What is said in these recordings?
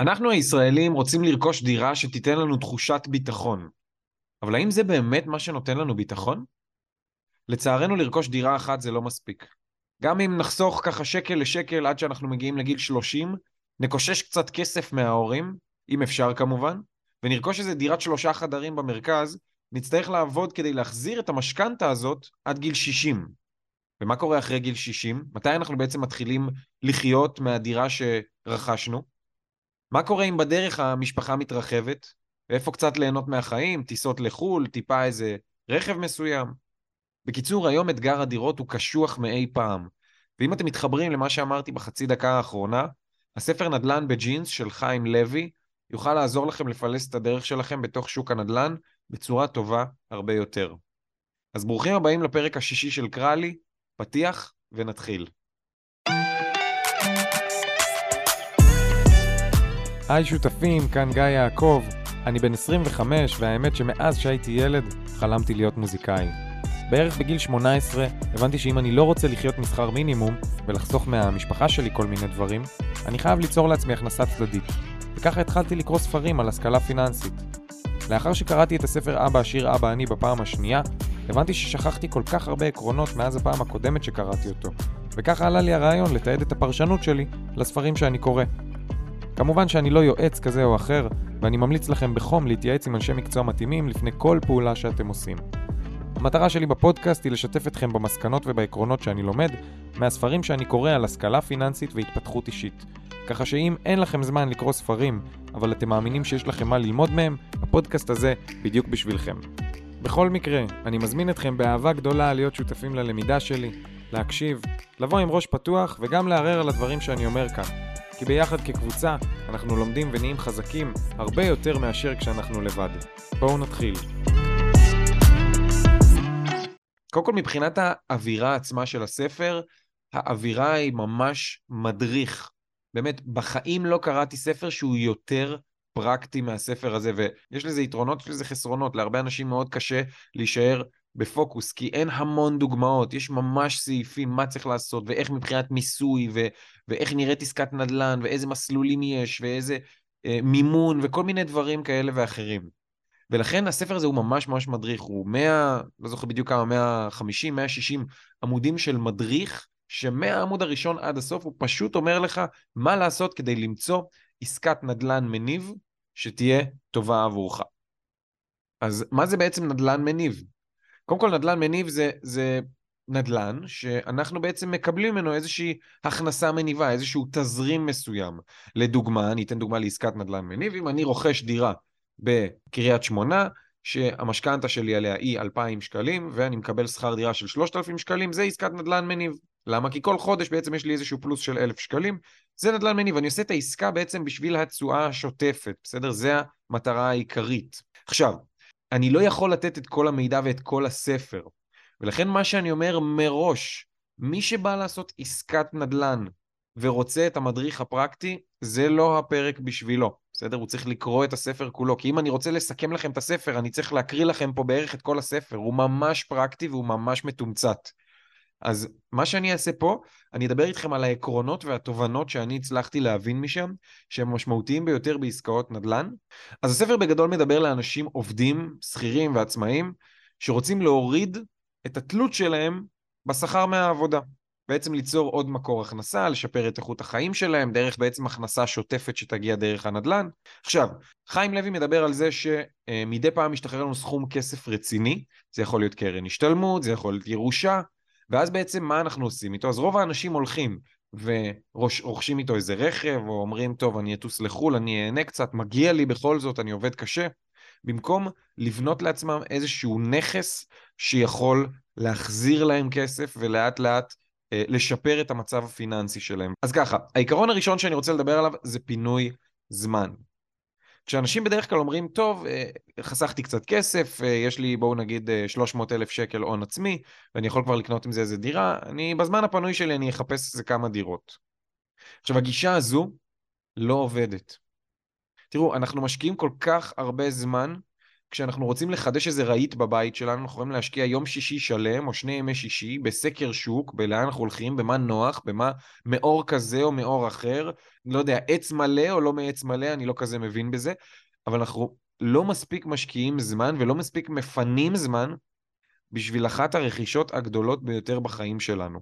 אנחנו הישראלים רוצים לרכוש דירה שתיתן לנו תחושת ביטחון. אבל האם זה באמת מה שנותן לנו ביטחון? לצערנו לרכוש דירה אחת זה לא מספיק. גם אם נחסוך ככה שקל לשקל עד שאנחנו מגיעים לגיל 30, נקושש קצת כסף מההורים, אם אפשר כמובן, ונרכוש איזה דירת שלושה חדרים במרכז, נצטרך לעבוד כדי להחזיר את המשכנתה הזאת עד גיל 60. ומה קורה אחרי גיל 60? מתי אנחנו בעצם מתחילים לחיות מהדירה שרכשנו? מה קורה אם בדרך המשפחה מתרחבת? ואיפה קצת ליהנות מהחיים? טיסות לחו"ל, טיפה איזה רכב מסוים? בקיצור, היום אתגר הדירות הוא קשוח מאי פעם. ואם אתם מתחברים למה שאמרתי בחצי דקה האחרונה, הספר נדל"ן בג'ינס של חיים לוי יוכל לעזור לכם לפלס את הדרך שלכם בתוך שוק הנדל"ן בצורה טובה הרבה יותר. אז ברוכים הבאים לפרק השישי של קרלי, פתיח ונתחיל. היי שותפים, כאן גיא יעקב. אני בן 25, והאמת שמאז שהייתי ילד חלמתי להיות מוזיקאי. בערך בגיל 18 הבנתי שאם אני לא רוצה לחיות משכר מינימום ולחסוך מהמשפחה שלי כל מיני דברים, אני חייב ליצור לעצמי הכנסה צדדית. וככה התחלתי לקרוא ספרים על השכלה פיננסית. לאחר שקראתי את הספר אבא עשיר אבא אני בפעם השנייה, הבנתי ששכחתי כל כך הרבה עקרונות מאז הפעם הקודמת שקראתי אותו, וככה עלה לי הרעיון לתעד את הפרשנות שלי לספרים שאני קורא. כמובן שאני לא יועץ כזה או אחר, ואני ממליץ לכם בחום להתייעץ עם אנשי מקצוע מתאימים לפני כל פעולה שאתם עושים. המטרה שלי בפודקאסט היא לשתף אתכם במסקנות ובעקרונות שאני לומד מהספרים שאני קורא על השכלה פיננסית והתפתחות אישית. ככה שאם אין לכם זמן לקרוא ספרים, אבל אתם מאמינים שיש לכם מה ללמוד מהם, הפודקאסט הזה בדיוק בשבילכם. בכל מקרה, אני מזמין אתכם באהבה גדולה להיות שותפים ללמידה שלי, להקשיב, לבוא עם ראש פתוח וגם לערער על הדברים שאני אומר כאן. כי ביחד כקבוצה אנחנו לומדים ונהיים חזקים הרבה יותר מאשר כשאנחנו לבד. בואו נתחיל. קודם כל מבחינת האווירה עצמה של הספר, האווירה היא ממש מדריך. באמת, בחיים לא קראתי ספר שהוא יותר פרקטי מהספר הזה, ויש לזה יתרונות, יש לזה חסרונות. להרבה אנשים מאוד קשה להישאר בפוקוס, כי אין המון דוגמאות, יש ממש סעיפים מה צריך לעשות, ואיך מבחינת מיסוי, ו- ואיך נראית עסקת נדל"ן, ואיזה מסלולים יש, ואיזה אה, מימון, וכל מיני דברים כאלה ואחרים. ולכן הספר הזה הוא ממש ממש מדריך, הוא 100, לא זוכר בדיוק כמה, 150, 160 עמודים של מדריך, שמהעמוד הראשון עד הסוף הוא פשוט אומר לך מה לעשות כדי למצוא עסקת נדל"ן מניב שתהיה טובה עבורך. אז מה זה בעצם נדל"ן מניב? קודם כל נדל"ן מניב זה, זה נדל"ן שאנחנו בעצם מקבלים ממנו איזושהי הכנסה מניבה, איזשהו תזרים מסוים. לדוגמה, אני אתן דוגמה לעסקת נדל"ן מניב, אם אני רוכש דירה בקריית שמונה, שהמשכנתה שלי עליה היא 2,000 שקלים, ואני מקבל שכר דירה של 3,000 שקלים, זה עסקת נדל"ן מניב. למה? כי כל חודש בעצם יש לי איזשהו פלוס של 1,000 שקלים, זה נדל"ן מניב, אני עושה את העסקה בעצם בשביל התשואה השוטפת, בסדר? זה המטרה העיקרית. עכשיו, אני לא יכול לתת את כל המידע ואת כל הספר, ולכן מה שאני אומר מראש, מי שבא לעשות עסקת נדל"ן ורוצה את המדריך הפרקטי, זה לא הפרק בשבילו. בסדר? הוא צריך לקרוא את הספר כולו, כי אם אני רוצה לסכם לכם את הספר, אני צריך להקריא לכם פה בערך את כל הספר. הוא ממש פרקטי והוא ממש מתומצת. אז מה שאני אעשה פה, אני אדבר איתכם על העקרונות והתובנות שאני הצלחתי להבין משם, שהם משמעותיים ביותר בעסקאות נדל"ן. אז הספר בגדול מדבר לאנשים עובדים, שכירים ועצמאים, שרוצים להוריד את התלות שלהם בשכר מהעבודה. בעצם ליצור עוד מקור הכנסה, לשפר את איכות החיים שלהם, דרך בעצם הכנסה שוטפת שתגיע דרך הנדל"ן. עכשיו, חיים לוי מדבר על זה שמדי פעם משתחרר לנו סכום כסף רציני, זה יכול להיות קרן השתלמות, זה יכול להיות ירושה, ואז בעצם מה אנחנו עושים איתו? אז רוב האנשים הולכים ורוכשים איתו איזה רכב, או אומרים, טוב, אני אטוס לחו"ל, אני אהנה קצת, מגיע לי בכל זאת, אני עובד קשה, במקום לבנות לעצמם איזשהו נכס שיכול להחזיר להם כסף ולאט לאט אה, לשפר את המצב הפיננסי שלהם. אז ככה, העיקרון הראשון שאני רוצה לדבר עליו זה פינוי זמן. כשאנשים בדרך כלל אומרים, טוב, אה, חסכתי קצת כסף, אה, יש לי בואו נגיד 300 אלף שקל הון עצמי, ואני יכול כבר לקנות עם זה איזה דירה, אני בזמן הפנוי שלי אני אחפש איזה כמה דירות. עכשיו, הגישה הזו לא עובדת. תראו, אנחנו משקיעים כל כך הרבה זמן כשאנחנו רוצים לחדש איזה רהיט בבית שלנו, אנחנו יכולים להשקיע יום שישי שלם או שני ימי שישי בסקר שוק, בלאן אנחנו הולכים, במה נוח, במה מאור כזה או מאור אחר, לא יודע, עץ מלא או לא מעץ מלא, אני לא כזה מבין בזה, אבל אנחנו לא מספיק משקיעים זמן ולא מספיק מפנים זמן בשביל אחת הרכישות הגדולות ביותר בחיים שלנו.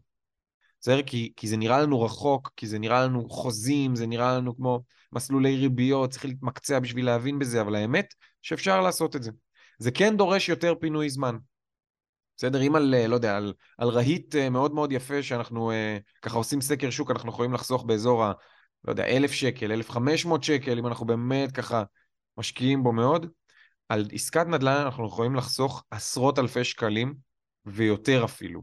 בסדר? כי, כי זה נראה לנו רחוק, כי זה נראה לנו חוזים, זה נראה לנו כמו מסלולי ריביות, צריך להתמקצע בשביל להבין בזה, אבל האמת שאפשר לעשות את זה. זה כן דורש יותר פינוי זמן. בסדר? אם על, לא יודע, על, על רהיט אה, מאוד מאוד יפה שאנחנו אה, ככה עושים סקר שוק, אנחנו יכולים לחסוך באזור ה... לא יודע, אלף שקל, אלף חמש מאות שקל, אם אנחנו באמת ככה משקיעים בו מאוד. על עסקת נדל"ן אנחנו יכולים לחסוך עשרות אלפי שקלים ויותר אפילו.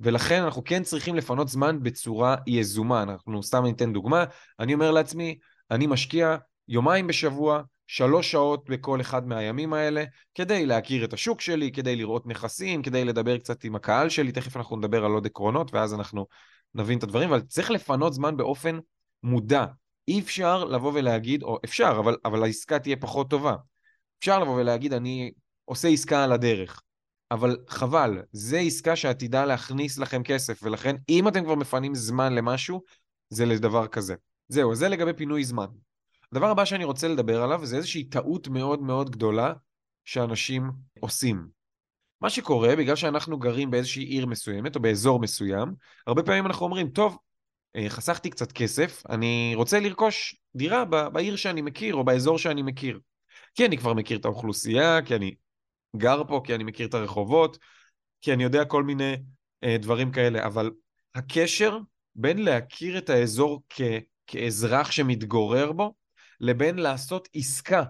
ולכן אנחנו כן צריכים לפנות זמן בצורה יזומה. אנחנו סתם ניתן דוגמה, אני אומר לעצמי, אני משקיע יומיים בשבוע, שלוש שעות בכל אחד מהימים האלה, כדי להכיר את השוק שלי, כדי לראות נכסים, כדי לדבר קצת עם הקהל שלי, תכף אנחנו נדבר על עוד עקרונות, ואז אנחנו נבין את הדברים, אבל צריך לפנות זמן באופן מודע. אי אפשר לבוא ולהגיד, או אפשר, אבל, אבל העסקה תהיה פחות טובה. אפשר לבוא ולהגיד, אני עושה עסקה על הדרך. אבל חבל, זה עסקה שעתידה להכניס לכם כסף, ולכן אם אתם כבר מפנים זמן למשהו, זה לדבר כזה. זהו, זה לגבי פינוי זמן. הדבר הבא שאני רוצה לדבר עליו זה איזושהי טעות מאוד מאוד גדולה שאנשים עושים. מה שקורה, בגלל שאנחנו גרים באיזושהי עיר מסוימת או באזור מסוים, הרבה פעמים אנחנו אומרים, טוב, אה, חסכתי קצת כסף, אני רוצה לרכוש דירה בעיר שאני מכיר או באזור שאני מכיר. כי אני כבר מכיר את האוכלוסייה, כי אני גר פה, כי אני מכיר את הרחובות, כי אני יודע כל מיני אה, דברים כאלה, אבל הקשר בין להכיר את האזור כ, כאזרח שמתגורר בו, לבין לעשות עסקה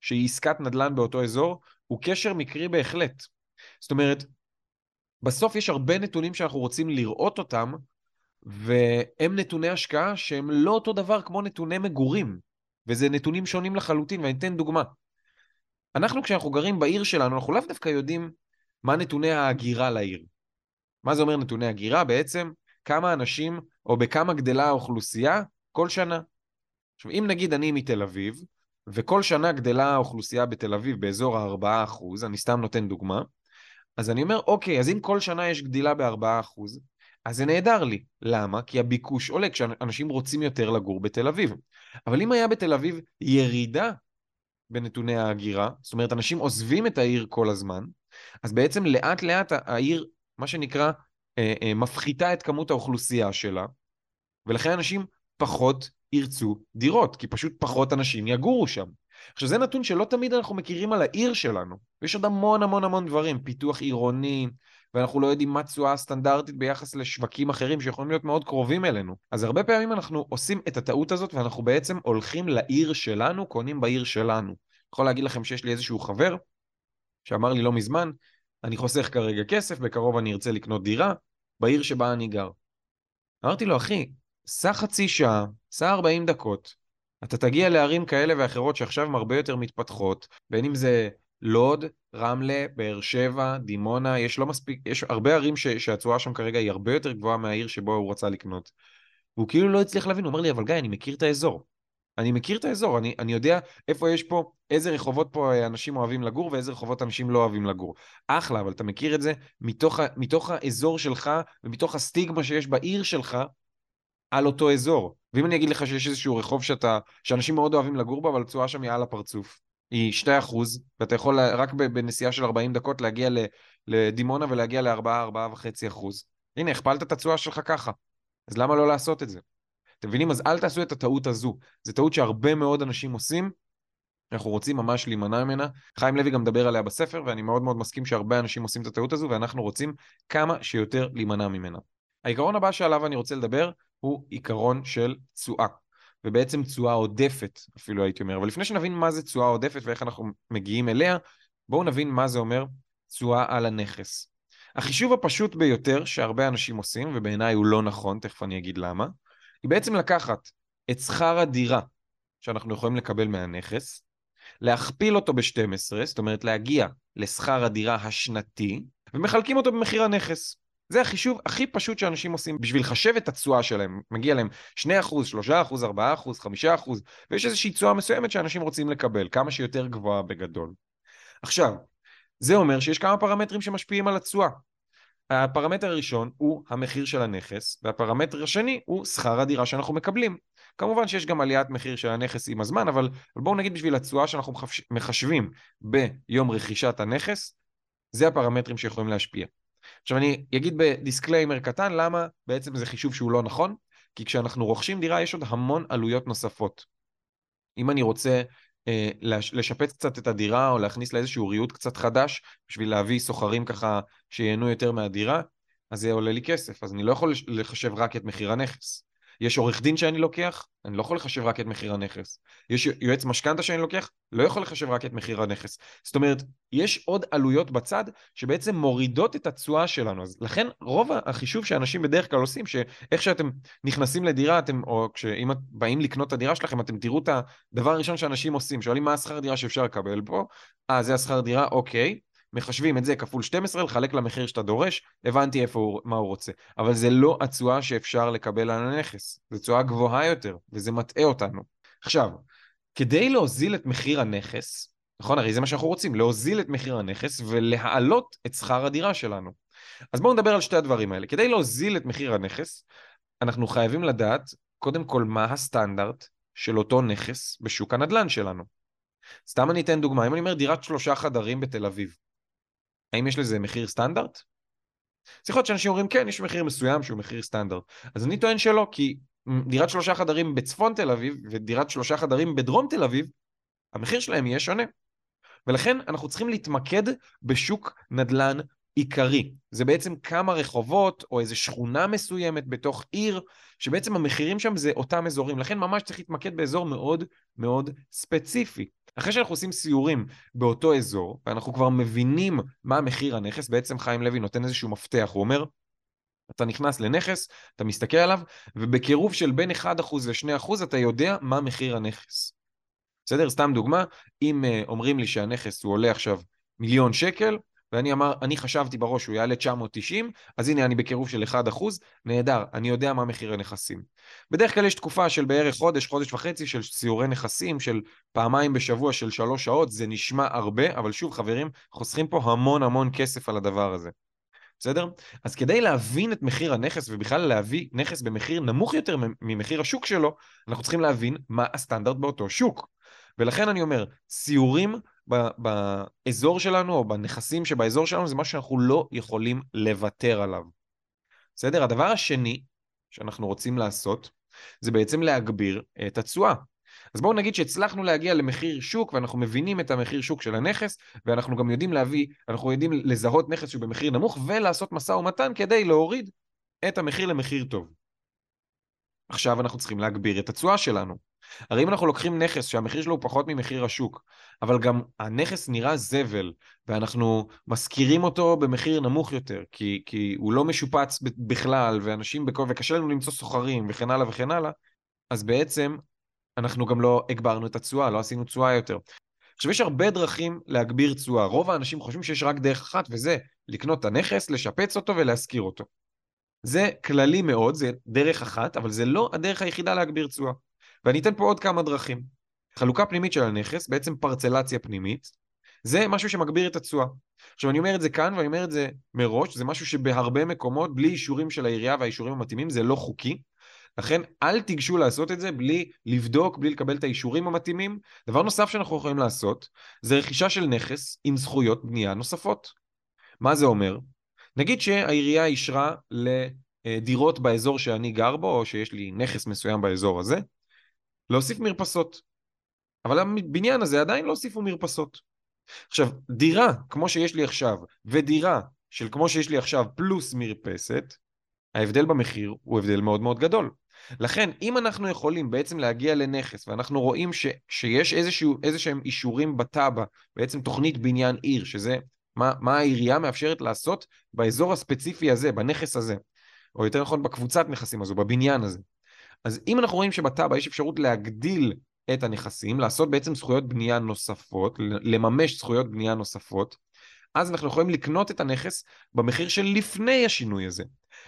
שהיא עסקת נדל"ן באותו אזור, הוא קשר מקרי בהחלט. זאת אומרת, בסוף יש הרבה נתונים שאנחנו רוצים לראות אותם, והם נתוני השקעה שהם לא אותו דבר כמו נתוני מגורים, וזה נתונים שונים לחלוטין, ואני אתן דוגמה. אנחנו כשאנחנו גרים בעיר שלנו, אנחנו לאו דווקא יודעים מה נתוני ההגירה לעיר. מה זה אומר נתוני הגירה? בעצם כמה אנשים, או בכמה גדלה האוכלוסייה כל שנה. עכשיו, אם נגיד אני מתל אביב, וכל שנה גדלה האוכלוסייה בתל אביב באזור ה-4%, אני סתם נותן דוגמה, אז אני אומר, אוקיי, אז אם כל שנה יש גדילה ב-4%, אז זה נהדר לי. למה? כי הביקוש עולה כשאנשים רוצים יותר לגור בתל אביב. אבל אם היה בתל אביב ירידה בנתוני ההגירה, זאת אומרת, אנשים עוזבים את העיר כל הזמן, אז בעצם לאט לאט העיר, מה שנקרא, אה, אה, מפחיתה את כמות האוכלוסייה שלה, ולכן אנשים פחות ירצו דירות, כי פשוט פחות אנשים יגורו שם. עכשיו זה נתון שלא תמיד אנחנו מכירים על העיר שלנו, ויש עוד המון המון המון דברים, פיתוח עירוני, ואנחנו לא יודעים מה תשואה הסטנדרטית ביחס לשווקים אחרים שיכולים להיות מאוד קרובים אלינו. אז הרבה פעמים אנחנו עושים את הטעות הזאת ואנחנו בעצם הולכים לעיר שלנו, קונים בעיר שלנו. יכול להגיד לכם שיש לי איזשהו חבר שאמר לי לא מזמן, אני חוסך כרגע כסף, בקרוב אני ארצה לקנות דירה בעיר שבה אני גר. אמרתי לו, אחי, סע חצי שעה, סע 40 דקות, אתה תגיע לערים כאלה ואחרות שעכשיו הן הרבה יותר מתפתחות, בין אם זה לוד, רמלה, באר שבע, דימונה, יש לא מספיק, יש הרבה ערים שהתשואה שם כרגע היא הרבה יותר גבוהה מהעיר שבו הוא רצה לקנות. והוא כאילו לא הצליח להבין, הוא אומר לי, אבל גיא, אני מכיר את האזור. אני מכיר את האזור, אני, אני יודע איפה יש פה, איזה רחובות פה אנשים אוהבים לגור ואיזה רחובות אנשים לא אוהבים לגור. אחלה, אבל אתה מכיר את זה מתוך, מתוך האזור שלך ומתוך הסטיגמה שיש בעיר שלך על אותו אזור. ואם אני אגיד לך שיש איזשהו רחוב שאתה, שאנשים מאוד אוהבים לגור בו, אבל התשואה שם היא על הפרצוף. היא 2%, ואתה יכול רק בנסיעה של 40 דקות להגיע לדימונה ולהגיע ל-4-4.5%. הנה, הכפלת את התשואה שלך ככה. אז למה לא לעשות את זה? אתם מבינים? אז אל תעשו את הטעות הזו. זו טעות שהרבה מאוד אנשים עושים, אנחנו רוצים ממש להימנע ממנה. חיים לוי גם מדבר עליה בספר, ואני מאוד מאוד מסכים שהרבה אנשים עושים את הטעות הזו, ואנחנו רוצים כמה שיותר להימנע ממנה. העיקרון הבא שעליו אני רוצה לדבר הוא עיקרון של תשואה. ובעצם תשואה עודפת, אפילו הייתי אומר. אבל לפני שנבין מה זה תשואה עודפת ואיך אנחנו מגיעים אליה, בואו נבין מה זה אומר תשואה על הנכס. החישוב הפשוט ביותר שהרבה אנשים עושים, ובעיניי הוא לא נכון, תכף אני אגיד למה, היא בעצם לקחת את שכר הדירה שאנחנו יכולים לקבל מהנכס, להכפיל אותו ב-12, זאת אומרת להגיע לשכר הדירה השנתי, ומחלקים אותו במחיר הנכס. זה החישוב הכי פשוט שאנשים עושים בשביל לחשב את התשואה שלהם. מגיע להם 2%, 3%, 4%, 5%, ויש איזושהי תשואה מסוימת שאנשים רוצים לקבל, כמה שיותר גבוהה בגדול. עכשיו, זה אומר שיש כמה פרמטרים שמשפיעים על התשואה. הפרמטר הראשון הוא המחיר של הנכס, והפרמטר השני הוא שכר הדירה שאנחנו מקבלים. כמובן שיש גם עליית מחיר של הנכס עם הזמן, אבל בואו נגיד בשביל התשואה שאנחנו מחשבים ביום רכישת הנכס, זה הפרמטרים שיכולים להשפיע. עכשיו אני אגיד ב disclaimer קטן למה בעצם זה חישוב שהוא לא נכון, כי כשאנחנו רוכשים דירה יש עוד המון עלויות נוספות. אם אני רוצה אה, לשפץ קצת את הדירה או להכניס לה איזשהו ריהוט קצת חדש בשביל להביא סוחרים ככה שייהנו יותר מהדירה, אז זה עולה לי כסף, אז אני לא יכול לחשב רק את מחיר הנכס. יש עורך דין שאני לוקח, אני לא יכול לחשב רק את מחיר הנכס. יש יועץ משכנתה שאני לוקח, לא יכול לחשב רק את מחיר הנכס. זאת אומרת, יש עוד עלויות בצד שבעצם מורידות את התשואה שלנו. אז לכן רוב החישוב שאנשים בדרך כלל עושים, שאיך שאתם נכנסים לדירה, אתם, או כשאם באים לקנות את הדירה שלכם, אתם תראו את הדבר הראשון שאנשים עושים, שואלים מה השכר דירה שאפשר לקבל פה, אה, זה השכר דירה, אוקיי. מחשבים את זה כפול 12, לחלק למחיר שאתה דורש, הבנתי איפה הוא, מה הוא רוצה. אבל זה לא התשואה שאפשר לקבל על הנכס, זו תשואה גבוהה יותר, וזה מטעה אותנו. עכשיו, כדי להוזיל את מחיר הנכס, נכון? הרי זה מה שאנחנו רוצים, להוזיל את מחיר הנכס ולהעלות את שכר הדירה שלנו. אז בואו נדבר על שתי הדברים האלה. כדי להוזיל את מחיר הנכס, אנחנו חייבים לדעת, קודם כל, מה הסטנדרט של אותו נכס בשוק הנדל"ן שלנו. סתם אני אתן דוגמה, אם אני אומר דירת שלושה חדרים בתל אביב, האם יש לזה מחיר סטנדרט? יכול להיות שאנשים אומרים כן, יש מחיר מסוים שהוא מחיר סטנדרט. אז אני טוען שלא, כי דירת שלושה חדרים בצפון תל אביב ודירת שלושה חדרים בדרום תל אביב, המחיר שלהם יהיה שונה. ולכן אנחנו צריכים להתמקד בשוק נדל"ן עיקרי. זה בעצם כמה רחובות או איזו שכונה מסוימת בתוך עיר, שבעצם המחירים שם זה אותם אזורים. לכן ממש צריך להתמקד באזור מאוד מאוד ספציפי. אחרי שאנחנו עושים סיורים באותו אזור, ואנחנו כבר מבינים מה מחיר הנכס, בעצם חיים לוי נותן איזשהו מפתח, הוא אומר, אתה נכנס לנכס, אתה מסתכל עליו, ובקירוב של בין 1% ל-2% אתה יודע מה מחיר הנכס. בסדר? סתם דוגמה, אם uh, אומרים לי שהנכס הוא עולה עכשיו מיליון שקל, ואני אמר, אני חשבתי בראש שהוא יעלה 990, אז הנה אני בקירוב של 1%, נהדר, אני יודע מה מחיר הנכסים. בדרך כלל יש תקופה של בערך חודש, חודש וחצי של סיורי נכסים, של פעמיים בשבוע של שלוש שעות, זה נשמע הרבה, אבל שוב חברים, חוסכים פה המון המון כסף על הדבר הזה. בסדר? אז כדי להבין את מחיר הנכס ובכלל להביא נכס במחיר נמוך יותר ממחיר השוק שלו, אנחנו צריכים להבין מה הסטנדרט באותו שוק. ולכן אני אומר, סיורים באזור שלנו או בנכסים שבאזור שלנו זה משהו שאנחנו לא יכולים לוותר עליו. בסדר? הדבר השני שאנחנו רוצים לעשות זה בעצם להגביר את התשואה. אז בואו נגיד שהצלחנו להגיע למחיר שוק ואנחנו מבינים את המחיר שוק של הנכס ואנחנו גם יודעים להביא, אנחנו יודעים לזהות נכס שהוא במחיר נמוך ולעשות משא ומתן כדי להוריד את המחיר למחיר טוב. עכשיו אנחנו צריכים להגביר את התשואה שלנו. הרי אם אנחנו לוקחים נכס שהמחיר שלו הוא פחות ממחיר השוק, אבל גם הנכס נראה זבל, ואנחנו משכירים אותו במחיר נמוך יותר, כי, כי הוא לא משופץ בכלל, ואנשים, בכל, וקשה לנו למצוא סוחרים, וכן הלאה וכן הלאה, אז בעצם אנחנו גם לא הגברנו את התשואה, לא עשינו תשואה יותר. עכשיו, יש הרבה דרכים להגביר תשואה. רוב האנשים חושבים שיש רק דרך אחת, וזה לקנות את הנכס, לשפץ אותו ולהשכיר אותו. זה כללי מאוד, זה דרך אחת, אבל זה לא הדרך היחידה להגביר תשואה. ואני אתן פה עוד כמה דרכים. חלוקה פנימית של הנכס, בעצם פרצלציה פנימית, זה משהו שמגביר את התשואה. עכשיו אני אומר את זה כאן ואני אומר את זה מראש, זה משהו שבהרבה מקומות בלי אישורים של העירייה והאישורים המתאימים זה לא חוקי. לכן אל תיגשו לעשות את זה בלי לבדוק, בלי לקבל את האישורים המתאימים. דבר נוסף שאנחנו יכולים לעשות זה רכישה של נכס עם זכויות בנייה נוספות. מה זה אומר? נגיד שהעירייה אישרה לדירות באזור שאני גר בו, או שיש לי נכס מסוים באזור הזה, להוסיף מרפסות. אבל הבניין הזה עדיין לא הוסיפו מרפסות. עכשיו, דירה כמו שיש לי עכשיו, ודירה של כמו שיש לי עכשיו פלוס מרפסת, ההבדל במחיר הוא הבדל מאוד מאוד גדול. לכן, אם אנחנו יכולים בעצם להגיע לנכס, ואנחנו רואים ש, שיש איזשהו, איזשהם אישורים בתב"ע, בעצם תוכנית בניין עיר, שזה מה, מה העירייה מאפשרת לעשות באזור הספציפי הזה, בנכס הזה, או יותר נכון בקבוצת נכסים הזו, בבניין הזה. אז אם אנחנו רואים שבתב"ע יש אפשרות להגדיל את הנכסים, לעשות בעצם זכויות בנייה נוספות, לממש זכויות בנייה נוספות, אז אנחנו יכולים לקנות את הנכס במחיר של לפני השינוי הזה.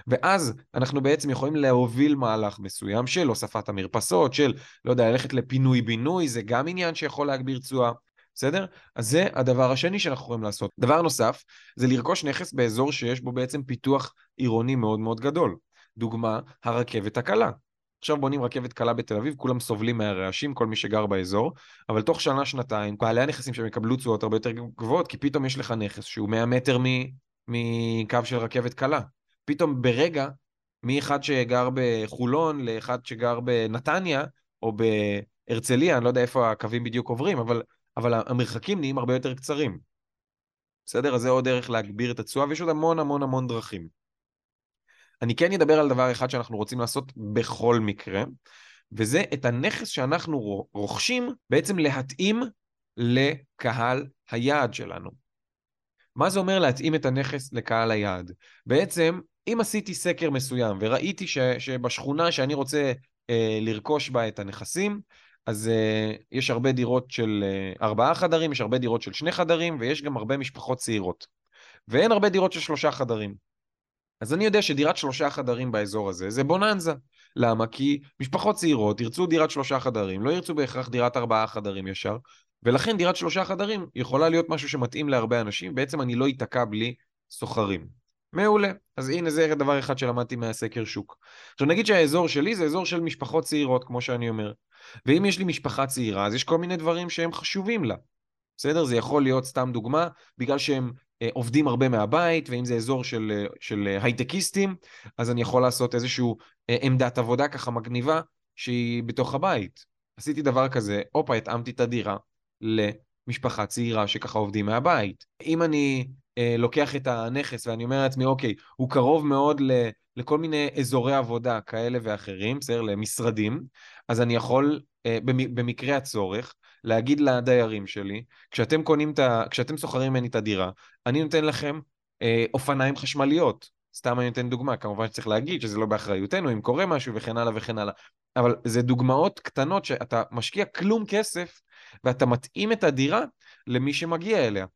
ואז אנחנו בעצם יכולים להוביל מהלך מסוים של הוספת המרפסות, של, לא יודע, ללכת לפינוי-בינוי, זה גם עניין שיכול להגביר תשואה. בסדר? אז זה הדבר השני שאנחנו יכולים לעשות. דבר נוסף, זה לרכוש נכס באזור שיש בו בעצם פיתוח עירוני מאוד מאוד גדול. דוגמה, הרכבת הקלה. עכשיו בונים רכבת קלה בתל אביב, כולם סובלים מהרעשים, כל מי שגר באזור, אבל תוך שנה-שנתיים, בעלי הנכסים שהם יקבלו תשואות הרבה יותר גבוהות, כי פתאום יש לך נכס שהוא 100 מטר מקו של רכבת קלה. פתאום ברגע, מאחד שגר בחולון לאחד שגר בנתניה, או בהרצליה, אני לא יודע איפה הקווים בדיוק עוברים, אבל, אבל המרחקים נהיים הרבה יותר קצרים. בסדר? אז זה עוד דרך להגביר את התשואה, ויש עוד המון המון המון דרכים. אני כן אדבר על דבר אחד שאנחנו רוצים לעשות בכל מקרה, וזה את הנכס שאנחנו רוכשים, בעצם להתאים לקהל היעד שלנו. מה זה אומר להתאים את הנכס לקהל היעד? בעצם, אם עשיתי סקר מסוים וראיתי ש, שבשכונה שאני רוצה אה, לרכוש בה את הנכסים, אז אה, יש הרבה דירות של אה, ארבעה חדרים, יש הרבה דירות של שני חדרים, ויש גם הרבה משפחות צעירות. ואין הרבה דירות של שלושה חדרים. אז אני יודע שדירת שלושה חדרים באזור הזה זה בוננזה. למה? כי משפחות צעירות ירצו דירת שלושה חדרים, לא ירצו בהכרח דירת ארבעה חדרים ישר, ולכן דירת שלושה חדרים יכולה להיות משהו שמתאים להרבה אנשים, בעצם אני לא אתקע בלי סוחרים. מעולה. אז הנה זה דבר אחד שלמדתי מהסקר שוק. עכשיו נגיד שהאזור שלי זה אזור של משפחות צעירות, כמו שאני אומר. ואם יש לי משפחה צעירה, אז יש כל מיני דברים שהם חשובים לה. בסדר? זה יכול להיות, סתם דוגמה, בגלל שהם עובדים הרבה מהבית, ואם זה אזור של, אה, של אה, הייטקיסטים, אז אני יכול לעשות איזושהי עמדת עבודה ככה מגניבה שהיא בתוך הבית. עשיתי דבר כזה, הופה, התאמתי את הדירה למשפחה צעירה שככה עובדים מהבית. אם אני אה, לוקח את הנכס ואני אומר לעצמי, אוקיי, הוא קרוב מאוד ל, לכל מיני אזורי עבודה כאלה ואחרים, בסדר? למשרדים, אז אני יכול, אה, במקרה הצורך, להגיד לדיירים שלי, כשאתם קונים את ה... כשאתם שוכרים ממני את הדירה, אני נותן לכם אה, אופניים חשמליות. סתם אני נותן דוגמה, כמובן שצריך להגיד שזה לא באחריותנו, אם קורה משהו וכן הלאה וכן הלאה. אבל זה דוגמאות קטנות שאתה משקיע כלום כסף ואתה מתאים את הדירה למי שמגיע אליה.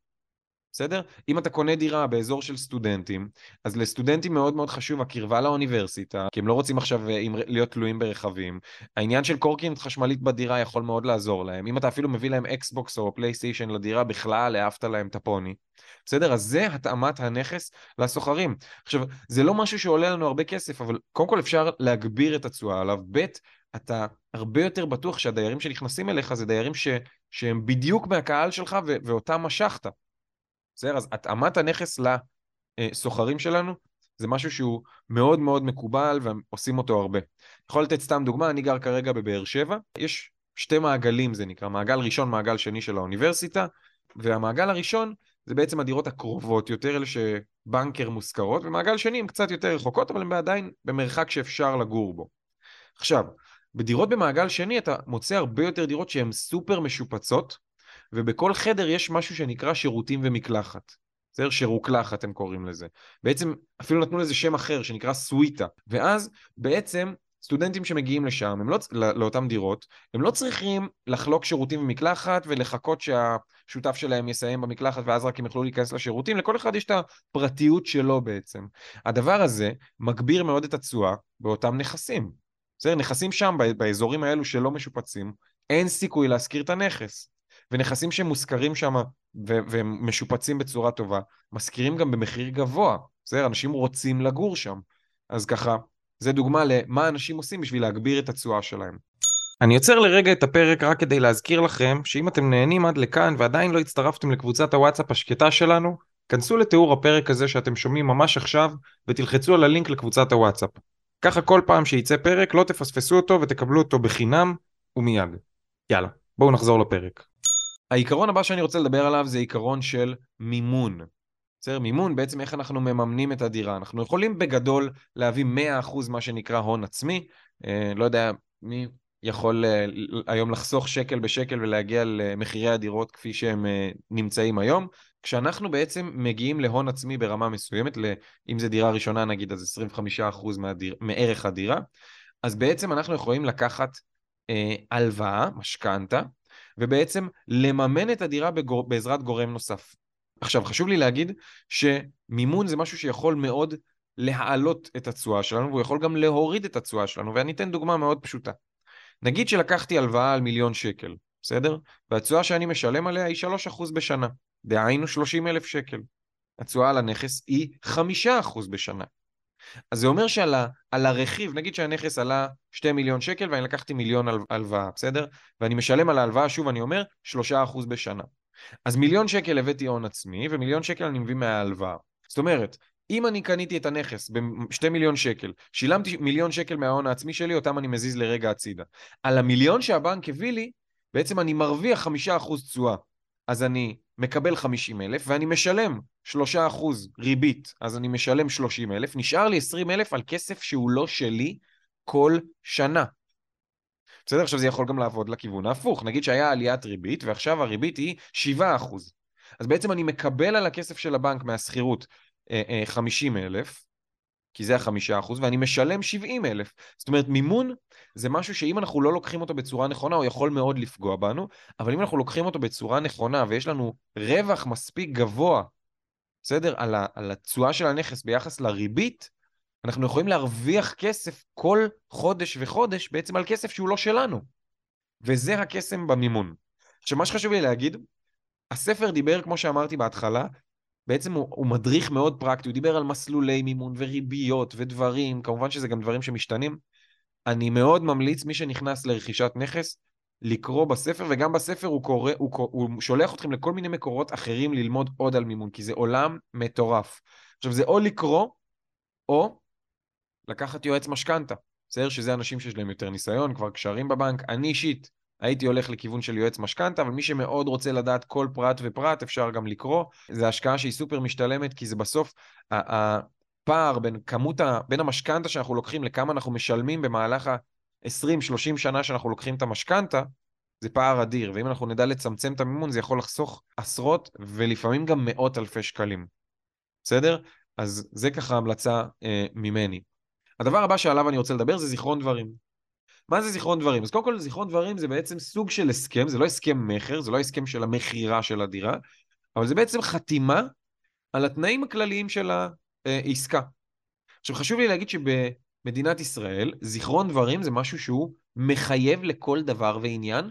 בסדר? אם אתה קונה דירה באזור של סטודנטים, אז לסטודנטים מאוד מאוד חשוב הקרבה לאוניברסיטה, כי הם לא רוצים עכשיו אה, להיות תלויים ברכבים. העניין של קורקינט חשמלית בדירה יכול מאוד לעזור להם. אם אתה אפילו מביא להם Xbox או PlayStation לדירה, בכלל העפת להם את הפוני. בסדר? אז זה התאמת הנכס לשוכרים. עכשיו, זה לא משהו שעולה לנו הרבה כסף, אבל קודם כל אפשר להגביר את התשואה עליו. ב', אתה הרבה יותר בטוח שהדיירים שנכנסים אליך זה דיירים ש, שהם בדיוק מהקהל שלך ו, ואותם משכת. בסדר? אז התאמת הנכס לסוחרים שלנו זה משהו שהוא מאוד מאוד מקובל ועושים אותו הרבה. יכול לתת סתם דוגמה, אני גר כרגע בבאר שבע, יש שתי מעגלים זה נקרא, מעגל ראשון, מעגל שני של האוניברסיטה, והמעגל הראשון זה בעצם הדירות הקרובות יותר, אלה שבנקר מושכרות, ומעגל שני הן קצת יותר רחוקות, אבל הן עדיין במרחק שאפשר לגור בו. עכשיו, בדירות במעגל שני אתה מוצא הרבה יותר דירות שהן סופר משופצות, ובכל חדר יש משהו שנקרא שירותים ומקלחת. בסדר? שירוקלחת הם קוראים לזה. בעצם אפילו נתנו לזה שם אחר שנקרא סוויטה. ואז בעצם סטודנטים שמגיעים לשם, הם לא, לא, לאותם דירות, הם לא צריכים לחלוק שירותים ומקלחת ולחכות שהשותף שלהם יסיים במקלחת ואז רק הם יוכלו להיכנס לשירותים, לכל אחד יש את הפרטיות שלו בעצם. הדבר הזה מגביר מאוד את התשואה באותם נכסים. בסדר? נכסים שם, באזורים האלו שלא משופצים, אין סיכוי להשכיר את הנכס. ונכסים שמושכרים שם והם משופצים בצורה טובה, משכירים גם במחיר גבוה, בסדר? אנשים רוצים לגור שם. אז ככה, זה דוגמה למה אנשים עושים בשביל להגביר את התשואה שלהם. אני עוצר לרגע את הפרק רק כדי להזכיר לכם שאם אתם נהנים עד לכאן ועדיין לא הצטרפתם לקבוצת הוואטסאפ השקטה שלנו, כנסו לתיאור הפרק הזה שאתם שומעים ממש עכשיו ותלחצו על הלינק לקבוצת הוואטסאפ. ככה כל פעם שייצא פרק לא תפספסו אותו ותקבלו אותו בחינם ומיד. יאללה, בואו נחזור לפרק. העיקרון הבא שאני רוצה לדבר עליו זה עיקרון של מימון. בסדר? מימון, בעצם איך אנחנו מממנים את הדירה. אנחנו יכולים בגדול להביא 100% מה שנקרא הון עצמי. אה, לא יודע מי יכול אה, היום לחסוך שקל בשקל ולהגיע למחירי הדירות כפי שהם אה, נמצאים היום. כשאנחנו בעצם מגיעים להון עצמי ברמה מסוימת, אם זה דירה ראשונה נגיד, אז 25% מהדיר, מערך הדירה, אז בעצם אנחנו יכולים לקחת אה, הלוואה, משכנתה, ובעצם לממן את הדירה בגור... בעזרת גורם נוסף. עכשיו, חשוב לי להגיד שמימון זה משהו שיכול מאוד להעלות את התשואה שלנו, והוא יכול גם להוריד את התשואה שלנו, ואני אתן דוגמה מאוד פשוטה. נגיד שלקחתי הלוואה על מיליון שקל, בסדר? והתשואה שאני משלם עליה היא 3% בשנה, דהיינו 30 אלף שקל. התשואה על הנכס היא 5% בשנה. אז זה אומר שעל ה, הרכיב, נגיד שהנכס עלה 2 מיליון שקל ואני לקחתי מיליון הלוואה, בסדר? ואני משלם על ההלוואה, שוב אני אומר, 3% בשנה. אז מיליון שקל הבאתי הון עצמי, ומיליון שקל אני מביא מההלוואה. זאת אומרת, אם אני קניתי את הנכס ב-2 מיליון שקל, שילמתי מיליון שקל מההון העצמי שלי, אותם אני מזיז לרגע הצידה. על המיליון שהבנק הביא לי, בעצם אני מרוויח 5% תשואה. אז אני מקבל 50 אלף ואני משלם 3% ריבית, אז אני משלם 30 אלף, נשאר לי 20 אלף על כסף שהוא לא שלי כל שנה. בסדר? עכשיו זה יכול גם לעבוד לכיוון ההפוך. נגיד שהיה עליית ריבית ועכשיו הריבית היא 7%. אז בעצם אני מקבל על הכסף של הבנק מהשכירות 50 אלף, כי זה החמישה אחוז, ואני משלם 70 אלף. זאת אומרת, מימון זה משהו שאם אנחנו לא לוקחים אותו בצורה נכונה, הוא יכול מאוד לפגוע בנו, אבל אם אנחנו לוקחים אותו בצורה נכונה ויש לנו רווח מספיק גבוה, בסדר? על, ה, על התשואה של הנכס ביחס לריבית, אנחנו יכולים להרוויח כסף כל חודש וחודש בעצם על כסף שהוא לא שלנו. וזה הקסם במימון. עכשיו, מה שחשוב לי להגיד, הספר דיבר, כמו שאמרתי בהתחלה, בעצם הוא, הוא מדריך מאוד פרקטי, הוא דיבר על מסלולי מימון וריביות ודברים, כמובן שזה גם דברים שמשתנים. אני מאוד ממליץ, מי שנכנס לרכישת נכס, לקרוא בספר, וגם בספר הוא, קורא, הוא, הוא שולח אתכם לכל מיני מקורות אחרים ללמוד עוד על מימון, כי זה עולם מטורף. עכשיו, זה או לקרוא, או לקחת יועץ משכנתה. בסדר שזה אנשים שיש להם יותר ניסיון, כבר קשרים בבנק. אני אישית הייתי הולך לכיוון של יועץ משכנתה, אבל מי שמאוד רוצה לדעת כל פרט ופרט, אפשר גם לקרוא. זו השקעה שהיא סופר משתלמת, כי זה בסוף, הפער בין כמות, ה... בין המשכנתה שאנחנו לוקחים לכמה אנחנו משלמים במהלך ה-20-30 שנה שאנחנו לוקחים את המשכנתה, זה פער אדיר, ואם אנחנו נדע לצמצם את המימון, זה יכול לחסוך עשרות ולפעמים גם מאות אלפי שקלים. בסדר? אז זה ככה המלצה אה, ממני. הדבר הבא שעליו אני רוצה לדבר זה זיכרון דברים. מה זה זיכרון דברים? אז קודם כל זיכרון דברים זה בעצם סוג של הסכם, זה לא הסכם מכר, זה לא הסכם של המכירה של הדירה, אבל זה בעצם חתימה על התנאים הכלליים של העסקה. עכשיו חשוב לי להגיד שבמדינת ישראל זיכרון דברים זה משהו שהוא מחייב לכל דבר ועניין,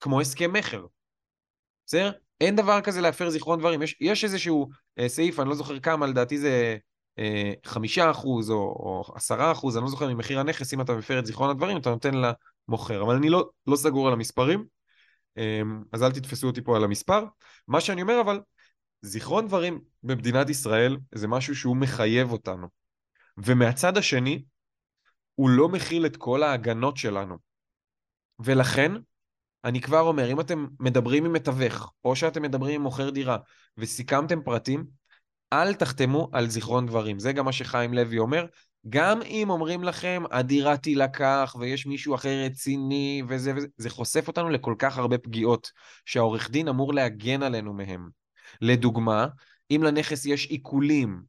כמו הסכם מכר. בסדר? אין דבר כזה להפר זיכרון דברים. יש, יש איזשהו אה, סעיף, אני לא זוכר כמה, לדעתי זה חמישה אחוז או עשרה אחוז, אני לא זוכר ממחיר הנכס, אם אתה מפר את זיכרון הדברים, אתה נותן למוכר. אבל אני לא, לא סגור על המספרים, אמ, אז אל תתפסו אותי פה על המספר. מה שאני אומר אבל, זיכרון דברים במדינת ישראל זה משהו שהוא מחייב אותנו. ומהצד השני, הוא לא מכיל את כל ההגנות שלנו. ולכן, אני כבר אומר, אם אתם מדברים עם מתווך, או שאתם מדברים עם מוכר דירה, וסיכמתם פרטים, אל תחתמו על זיכרון דברים. זה גם מה שחיים לוי אומר. גם אם אומרים לכם, הדירה תילקח ויש מישהו אחר רציני וזה וזה, זה חושף אותנו לכל כך הרבה פגיעות שהעורך דין אמור להגן עלינו מהם. לדוגמה, אם לנכס יש עיקולים,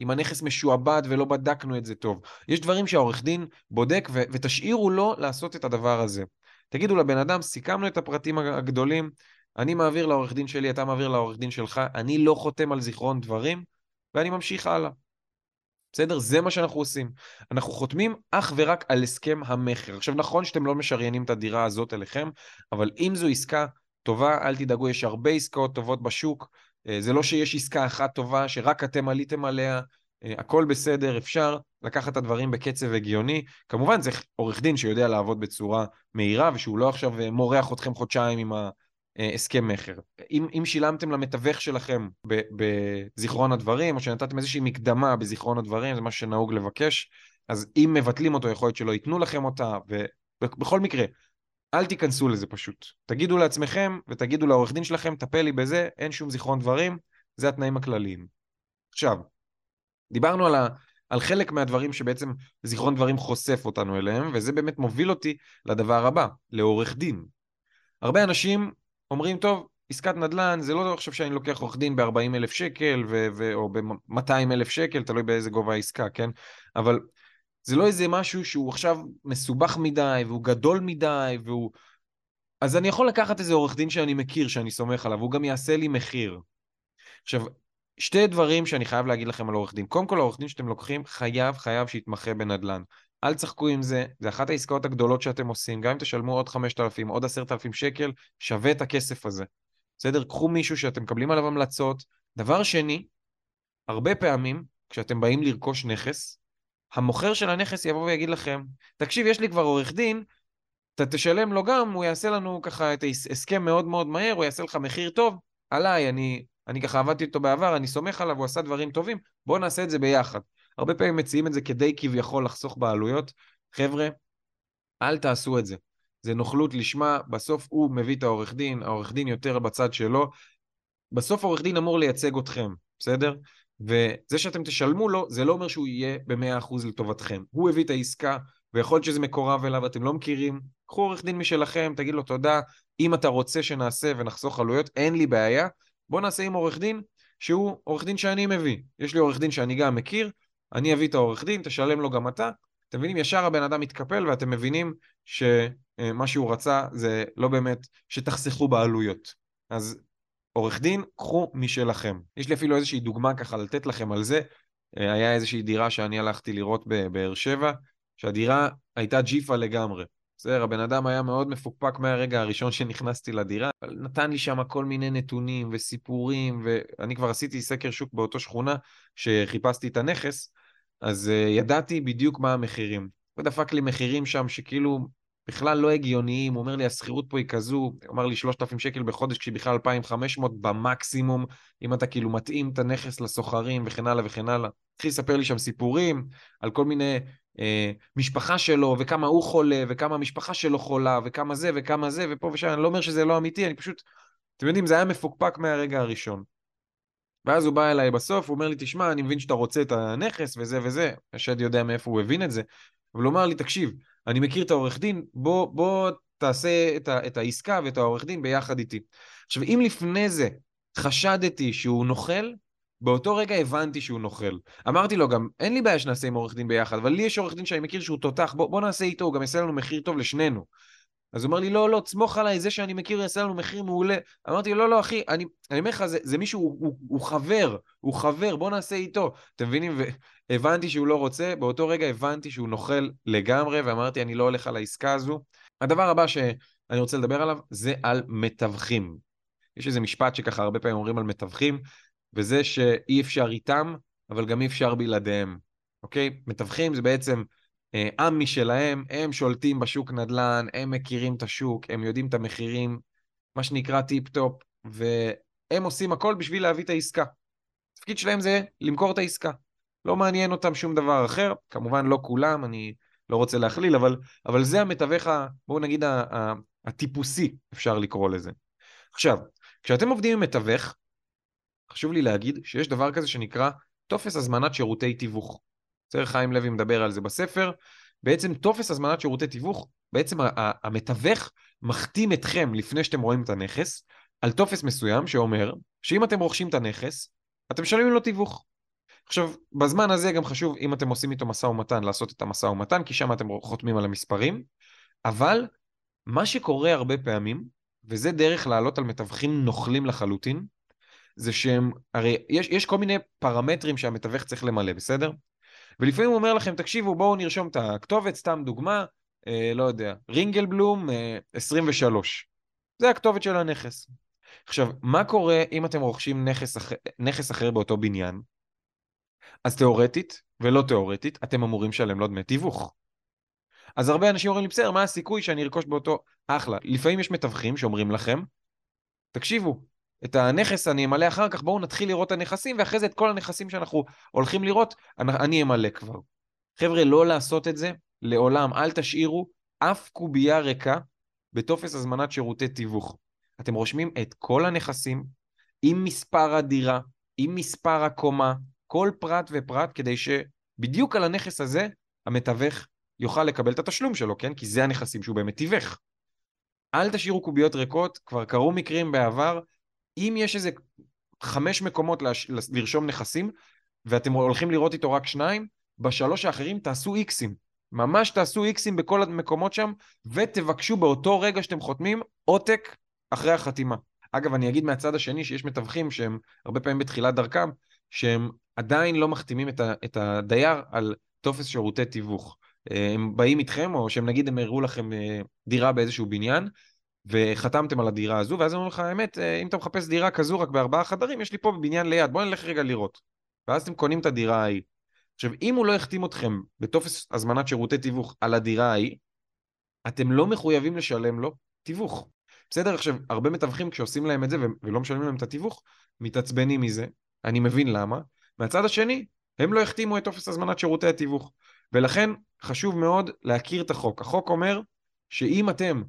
אם הנכס משועבד ולא בדקנו את זה טוב, יש דברים שהעורך דין בודק ו- ותשאירו לו לעשות את הדבר הזה. תגידו לבן אדם, סיכמנו את הפרטים הגדולים, אני מעביר לעורך דין שלי, אתה מעביר לעורך דין שלך, אני לא חותם על זיכרון דברים, ואני ממשיך הלאה. בסדר? זה מה שאנחנו עושים. אנחנו חותמים אך ורק על הסכם המכר. עכשיו, נכון שאתם לא משריינים את הדירה הזאת אליכם, אבל אם זו עסקה טובה, אל תדאגו, יש הרבה עסקאות טובות בשוק. אה, זה לא שיש עסקה אחת טובה שרק אתם עליתם עליה, אה, הכל בסדר, אפשר לקחת את הדברים בקצב הגיוני. כמובן, זה עורך דין שיודע לעבוד בצורה מהירה, ושהוא לא עכשיו אה, מורח אתכם חודשיים עם ה... אה, הסכם מכר. אם, אם שילמתם למתווך שלכם בזיכרון הדברים, או שנתתם איזושהי מקדמה בזיכרון הדברים, זה מה שנהוג לבקש, אז אם מבטלים אותו, יכול להיות שלא ייתנו לכם אותה, ובכל מקרה, אל תיכנסו לזה פשוט. תגידו לעצמכם ותגידו לעורך דין שלכם, טפל לי בזה, אין שום זיכרון דברים, זה התנאים הכלליים. עכשיו, דיברנו על, ה, על חלק מהדברים שבעצם זיכרון דברים חושף אותנו אליהם, וזה באמת מוביל אותי לדבר הבא, לעורך דין. הרבה אנשים אומרים, טוב, עסקת נדל"ן, זה לא עכשיו שאני לוקח עורך דין ב-40 אלף שקל ו- ו- או ב-200 אלף שקל, תלוי באיזה גובה העסקה, כן? אבל זה לא איזה משהו שהוא עכשיו מסובך מדי, והוא גדול מדי, והוא... אז אני יכול לקחת איזה עורך דין שאני מכיר, שאני סומך עליו, הוא גם יעשה לי מחיר. עכשיו, שתי דברים שאני חייב להגיד לכם על עורך דין. קודם כל, העורך דין שאתם לוקחים חייב, חייב שיתמחה בנדל"ן. אל תשחקו עם זה, זה אחת העסקאות הגדולות שאתם עושים, גם אם תשלמו עוד 5,000, עוד 10,000 שקל, שווה את הכסף הזה. בסדר? קחו מישהו שאתם מקבלים עליו המלצות. דבר שני, הרבה פעמים, כשאתם באים לרכוש נכס, המוכר של הנכס יבוא ויגיד לכם, תקשיב, יש לי כבר עורך דין, אתה תשלם לו גם, הוא יעשה לנו ככה את ההסכם מאוד מאוד מהר, הוא יעשה לך מחיר טוב, עליי, אני, אני ככה עבדתי איתו בעבר, אני סומך עליו, הוא עשה דברים טובים, בואו נעשה את זה ביחד. הרבה פעמים מציעים את זה כדי כביכול לחסוך בעלויות. חבר'ה, אל תעשו את זה. זה נוכלות לשמה, בסוף הוא מביא את העורך דין, העורך דין יותר בצד שלו. בסוף העורך דין אמור לייצג אתכם, בסדר? וזה שאתם תשלמו לו, זה לא אומר שהוא יהיה ב-100% לטובתכם. הוא הביא את העסקה, ויכול להיות שזה מקורב אליו, אתם לא מכירים. קחו עורך דין משלכם, תגיד לו תודה, אם אתה רוצה שנעשה ונחסוך עלויות, אין לי בעיה. בוא נעשה עם עורך דין שהוא עורך דין שאני מביא. יש לי עורך דין שאני גם מכיר, אני אביא את העורך דין, תשלם לו גם אתה. אתם מבינים? ישר הבן אדם מתקפל ואתם מבינים שמה שהוא רצה זה לא באמת שתחסכו בעלויות. אז עורך דין, קחו משלכם. יש לי אפילו איזושהי דוגמה ככה לתת לכם על זה. היה איזושהי דירה שאני הלכתי לראות בבאר שבע, שהדירה הייתה ג'יפה לגמרי. בסדר, הבן אדם היה מאוד מפוקפק מהרגע הראשון שנכנסתי לדירה, אבל נתן לי שם כל מיני נתונים וסיפורים, ואני כבר עשיתי סקר שוק באותו שכונה כשחיפשתי את הנכס, אז uh, ידעתי בדיוק מה המחירים. הוא דפק לי מחירים שם שכאילו בכלל לא הגיוניים, הוא אומר לי השכירות פה היא כזו, הוא אמר לי 3,000 שקל בחודש כשהיא בכלל 2,500 במקסימום, אם אתה כאילו מתאים את הנכס לסוחרים וכן הלאה וכן הלאה. התחיל לספר לי שם סיפורים על כל מיני אה, משפחה שלו, וכמה הוא חולה, וכמה המשפחה שלו חולה, וכמה זה וכמה זה, ופה ושם, אני לא אומר שזה לא אמיתי, אני פשוט, אתם יודעים, זה היה מפוקפק מהרגע הראשון. ואז הוא בא אליי בסוף, הוא אומר לי, תשמע, אני מבין שאתה רוצה את הנכס וזה וזה, השד יודע מאיפה הוא הבין את זה, אבל הוא אמר לי, תקשיב, אני מכיר את העורך דין, בוא, בוא תעשה את, ה, את העסקה ואת העורך דין ביחד איתי. עכשיו, אם לפני זה חשדתי שהוא נוכל, באותו רגע הבנתי שהוא נוכל. אמרתי לו גם, אין לי בעיה שנעשה עם עורך דין ביחד, אבל לי יש עורך דין שאני מכיר שהוא תותח, בוא, בוא נעשה איתו, הוא גם יעשה לנו מחיר טוב לשנינו. אז הוא אומר לי, לא, לא, תסמוך עליי, זה שאני מכיר יעשה לנו מחיר מעולה. אמרתי, לא, לא, אחי, אני, אומר לך, זה, זה מישהו, הוא, הוא, הוא חבר, הוא חבר, בוא נעשה איתו. אתם מבינים? והבנתי שהוא לא רוצה, באותו רגע הבנתי שהוא נוכל לגמרי, ואמרתי, אני לא הולך על העסקה הזו. הדבר הבא שאני רוצה לדבר עליו, זה על מתווכים. יש איזה משפט שככה הרבה פעמים אומרים על מתווכים, וזה שאי אפשר איתם, אבל גם אי אפשר בלעדיהם, אוקיי? מתווכים זה בעצם אה, עם משלהם, הם שולטים בשוק נדל"ן, הם מכירים את השוק, הם יודעים את המחירים, מה שנקרא טיפ-טופ, והם עושים הכל בשביל להביא את העסקה. התפקיד שלהם זה למכור את העסקה. לא מעניין אותם שום דבר אחר, כמובן לא כולם, אני לא רוצה להכליל, אבל, אבל זה המתווך, בואו נגיד, הטיפוסי, אפשר לקרוא לזה. עכשיו, כשאתם עובדים עם מתווך, חשוב לי להגיד שיש דבר כזה שנקרא טופס הזמנת שירותי תיווך. בסדר, חיים לוי מדבר על זה בספר. בעצם טופס הזמנת שירותי תיווך, בעצם המתווך מחתים אתכם לפני שאתם רואים את הנכס, על טופס מסוים שאומר שאם אתם רוכשים את הנכס, אתם משלמים לו תיווך. עכשיו, בזמן הזה גם חשוב, אם אתם עושים איתו משא ומתן, לעשות את המשא ומתן, כי שם אתם חותמים על המספרים, אבל מה שקורה הרבה פעמים, וזה דרך לעלות על מתווכים נוכלים לחלוטין, זה שהם, הרי יש, יש כל מיני פרמטרים שהמתווך צריך למלא, בסדר? ולפעמים הוא אומר לכם, תקשיבו, בואו נרשום את הכתובת, סתם דוגמה, אה, לא יודע, רינגלבלום אה, 23. זה הכתובת של הנכס. עכשיו, מה קורה אם אתם רוכשים נכס, אח... נכס אחר באותו בניין? אז תיאורטית, ולא תיאורטית, אתם אמורים לשלם לו דמי תיווך. אז הרבה אנשים אומרים לי, בסדר, מה הסיכוי שאני ארכוש באותו... אחלה. לפעמים יש מתווכים שאומרים לכם, תקשיבו, את הנכס אני אמלא אחר כך, בואו נתחיל לראות את הנכסים, ואחרי זה את כל הנכסים שאנחנו הולכים לראות, אני אמלא כבר. חבר'ה, לא לעשות את זה לעולם. אל תשאירו אף קובייה ריקה בטופס הזמנת שירותי תיווך. אתם רושמים את כל הנכסים עם מספר הדירה, עם מספר הקומה, כל פרט ופרט, כדי שבדיוק על הנכס הזה המתווך יוכל לקבל את התשלום שלו, כן? כי זה הנכסים שהוא באמת תיווך. אל תשאירו קוביות ריקות, כבר קרו מקרים בעבר אם יש איזה חמש מקומות לש... לרשום נכסים, ואתם הולכים לראות איתו רק שניים, בשלוש האחרים תעשו איקסים. ממש תעשו איקסים בכל המקומות שם, ותבקשו באותו רגע שאתם חותמים עותק אחרי החתימה. אגב, אני אגיד מהצד השני שיש מתווכים שהם הרבה פעמים בתחילת דרכם, שהם עדיין לא מחתימים את, ה, את הדייר על טופס שירותי תיווך. אה, הם באים איתכם, או שהם נגיד הם הראו לכם אה, דירה באיזשהו בניין, וחתמתם על הדירה הזו, ואז הם אומרים לך, האמת, אה, אם אתה מחפש דירה כזו רק בארבעה חדרים, יש לי פה בבניין ליד, בוא נלך רגע לראות. ואז אתם קונים את הדירה ההיא. עכשיו, אם הוא לא החתים אתכם בטופס הזמנת שירותי תיווך על הדירה ההיא, אתם לא מחויבים לשלם לו תיווך. בסדר? עכשיו, הרבה מתווכים כשעושים להם את זה ולא משלמים להם את התיווך, מתעצבנים מזה, אני מבין למה. מהצד השני, הם לא החתימו את טופס הזמנת שירותי התיווך. ולכן חשוב מאוד להכיר את החוק. החוק אומר שאם אתם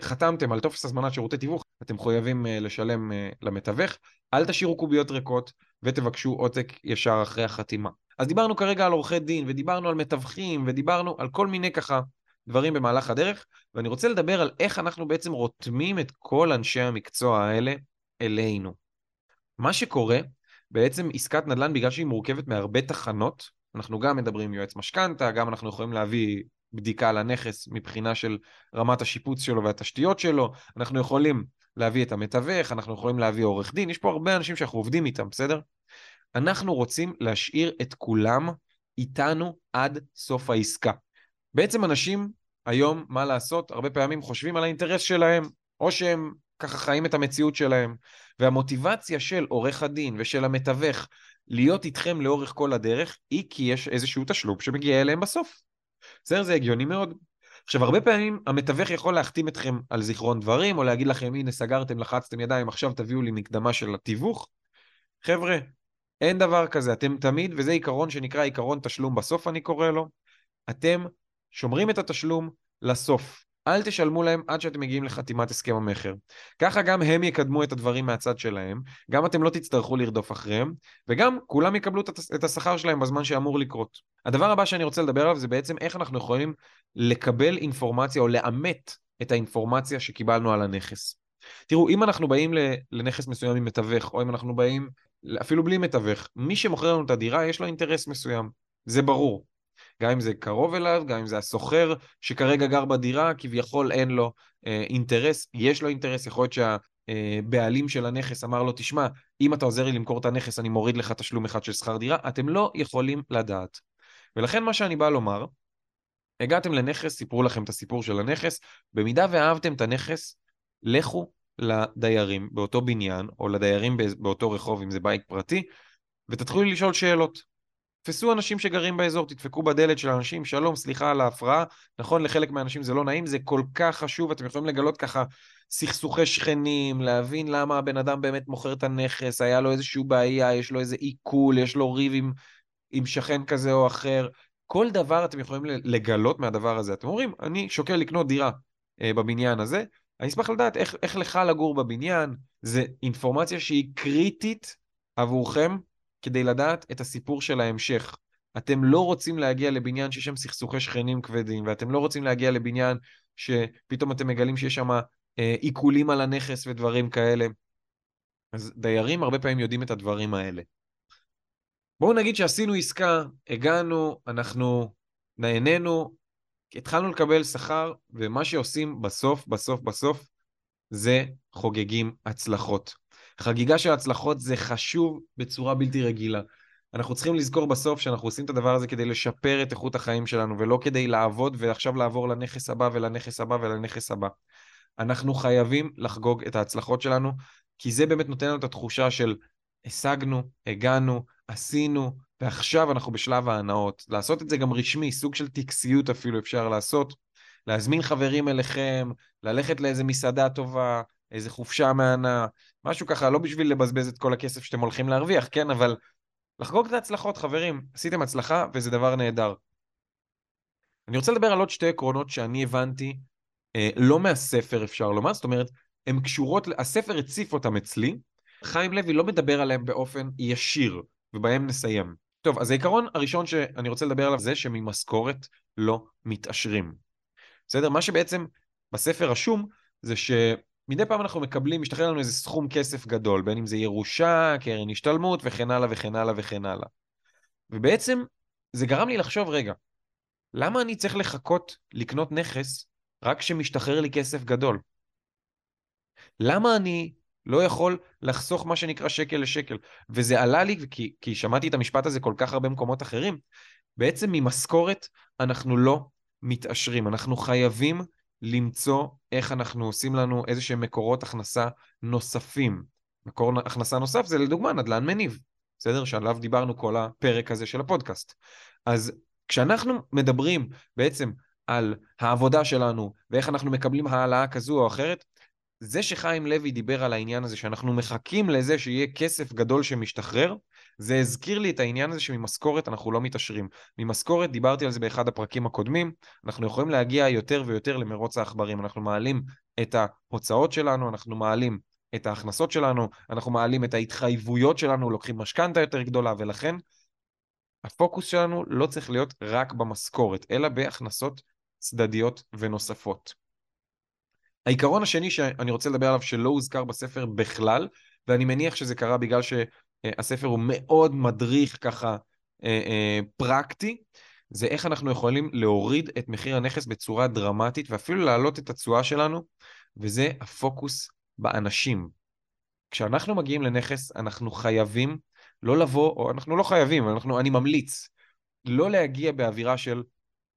חתמתם על טופס הזמנת שירותי תיווך, אתם מחויבים אה, לשלם אה, למתווך, אל תשאירו קוביות ריקות ותבקשו עותק ישר אחרי החתימה. אז דיברנו כרגע על עורכי דין, ודיברנו על מתווכים, ודיברנו על כל מיני ככה דברים במהלך הדרך, ואני רוצה לדבר על איך אנחנו בעצם רותמים את כל אנשי המקצוע האלה אלינו. מה שקורה, בעצם עסקת נדל"ן, בגלל שהיא מורכבת מהרבה תחנות, אנחנו גם מדברים עם יועץ משכנתה, גם אנחנו יכולים להביא בדיקה על הנכס מבחינה של רמת השיפוץ שלו והתשתיות שלו, אנחנו יכולים להביא את המתווך, אנחנו יכולים להביא עורך דין, יש פה הרבה אנשים שאנחנו עובדים איתם, בסדר? אנחנו רוצים להשאיר את כולם איתנו עד סוף העסקה. בעצם אנשים היום, מה לעשות, הרבה פעמים חושבים על האינטרס שלהם, או שהם ככה חיים את המציאות שלהם, והמוטיבציה של עורך הדין ושל המתווך להיות איתכם לאורך כל הדרך, היא כי יש איזשהו תשלום שמגיע אליהם בסוף. בסדר? זה הגיוני מאוד. עכשיו, הרבה פעמים המתווך יכול להחתים אתכם על זיכרון דברים, או להגיד לכם, הנה, סגרתם, לחצתם ידיים, עכשיו תביאו לי מקדמה של התיווך. חבר'ה, אין דבר כזה, אתם תמיד, וזה עיקרון שנקרא עיקרון תשלום בסוף, אני קורא לו, אתם שומרים את התשלום לסוף. אל תשלמו להם עד שאתם מגיעים לחתימת הסכם המכר. ככה גם הם יקדמו את הדברים מהצד שלהם, גם אתם לא תצטרכו לרדוף אחריהם, וגם כולם יקבלו את השכר שלהם בזמן שאמור לקרות. הדבר הבא שאני רוצה לדבר עליו זה בעצם איך אנחנו יכולים לקבל אינפורמציה או לאמת את האינפורמציה שקיבלנו על הנכס. תראו, אם אנחנו באים לנכס מסוים עם מתווך, או אם אנחנו באים אפילו בלי מתווך, מי שמוכר לנו את הדירה יש לו אינטרס מסוים, זה ברור. גם אם זה קרוב אליו, גם אם זה הסוחר שכרגע גר בדירה, כביכול אין לו אה, אינטרס, יש לו אינטרס, יכול להיות שהבעלים אה, של הנכס אמר לו, תשמע, אם אתה עוזר לי למכור את הנכס, אני מוריד לך תשלום אחד של שכר דירה, אתם לא יכולים לדעת. ולכן מה שאני בא לומר, הגעתם לנכס, סיפרו לכם את הסיפור של הנכס, במידה ואהבתם את הנכס, לכו לדיירים באותו בניין, או לדיירים באותו רחוב, אם זה בית פרטי, ותתחילו לשאול שאלות. תתפסו אנשים שגרים באזור, תדפקו בדלת של אנשים, שלום, סליחה על ההפרעה. נכון, לחלק מהאנשים זה לא נעים, זה כל כך חשוב, אתם יכולים לגלות ככה סכסוכי שכנים, להבין למה הבן אדם באמת מוכר את הנכס, היה לו איזושהי בעיה, יש לו איזה עיכול, יש לו ריב עם, עם שכן כזה או אחר. כל דבר אתם יכולים לגלות מהדבר הזה. אתם אומרים, אני שוקל לקנות דירה אה, בבניין הזה, אני אשמח לדעת איך, איך לך לגור בבניין, זה אינפורמציה שהיא קריטית עבורכם כדי לדעת את הסיפור של ההמשך. אתם לא רוצים להגיע לבניין שיש שם סכסוכי שכנים כבדים, ואתם לא רוצים להגיע לבניין שפתאום אתם מגלים שיש שם אה, עיקולים על הנכס ודברים כאלה. אז דיירים הרבה פעמים יודעים את הדברים האלה. בואו נגיד שעשינו עסקה, הגענו, אנחנו נהנינו, התחלנו לקבל שכר, ומה שעושים בסוף, בסוף, בסוף, זה חוגגים הצלחות. חגיגה של הצלחות זה חשוב בצורה בלתי רגילה. אנחנו צריכים לזכור בסוף שאנחנו עושים את הדבר הזה כדי לשפר את איכות החיים שלנו, ולא כדי לעבוד ועכשיו לעבור לנכס הבא ולנכס הבא ולנכס הבא. אנחנו חייבים לחגוג את ההצלחות שלנו, כי זה באמת נותן לנו את התחושה של השגנו, הגענו, עשינו, ועכשיו אנחנו בשלב ההנאות. לעשות את זה גם רשמי, סוג של טקסיות אפילו אפשר לעשות. להזמין חברים אליכם, ללכת לאיזה מסעדה טובה, איזה חופשה מהנה, משהו ככה, לא בשביל לבזבז את כל הכסף שאתם הולכים להרוויח, כן? אבל לחגוג את ההצלחות, חברים. עשיתם הצלחה וזה דבר נהדר. אני רוצה לדבר על עוד שתי עקרונות שאני הבנתי, אה, לא מהספר אפשר לומר, זאת אומרת, הן קשורות, הספר הציף אותם אצלי, חיים לוי לא מדבר עליהם באופן ישיר, ובהם נסיים. טוב, אז העיקרון הראשון שאני רוצה לדבר עליו זה שממשכורת לא מתעשרים. בסדר? מה שבעצם בספר רשום זה ש... מדי פעם אנחנו מקבלים, משתחרר לנו איזה סכום כסף גדול, בין אם זה ירושה, קרן השתלמות וכן הלאה וכן הלאה וכן הלאה. ובעצם זה גרם לי לחשוב, רגע, למה אני צריך לחכות לקנות נכס רק כשמשתחרר לי כסף גדול? למה אני לא יכול לחסוך מה שנקרא שקל לשקל? וזה עלה לי, כי, כי שמעתי את המשפט הזה כל כך הרבה מקומות אחרים, בעצם ממשכורת אנחנו לא מתעשרים. אנחנו חייבים למצוא איך אנחנו עושים לנו איזה שהם מקורות הכנסה נוספים. מקור הכנסה נוסף זה לדוגמה נדל"ן מניב, בסדר? שעליו דיברנו כל הפרק הזה של הפודקאסט. אז כשאנחנו מדברים בעצם על העבודה שלנו ואיך אנחנו מקבלים העלאה כזו או אחרת, זה שחיים לוי דיבר על העניין הזה שאנחנו מחכים לזה שיהיה כסף גדול שמשתחרר, זה הזכיר לי את העניין הזה שממשכורת אנחנו לא מתעשרים. ממשכורת, דיברתי על זה באחד הפרקים הקודמים, אנחנו יכולים להגיע יותר ויותר למרוץ העכברים. אנחנו מעלים את ההוצאות שלנו, אנחנו מעלים את ההכנסות שלנו, אנחנו מעלים את ההתחייבויות שלנו, לוקחים משכנתה יותר גדולה, ולכן הפוקוס שלנו לא צריך להיות רק במשכורת, אלא בהכנסות צדדיות ונוספות. העיקרון השני שאני רוצה לדבר עליו שלא הוזכר בספר בכלל, ואני מניח שזה קרה בגלל שהספר הוא מאוד מדריך ככה אה, אה, פרקטי, זה איך אנחנו יכולים להוריד את מחיר הנכס בצורה דרמטית ואפילו להעלות את התשואה שלנו, וזה הפוקוס באנשים. כשאנחנו מגיעים לנכס, אנחנו חייבים לא לבוא, או אנחנו לא חייבים, אנחנו, אני ממליץ, לא להגיע באווירה של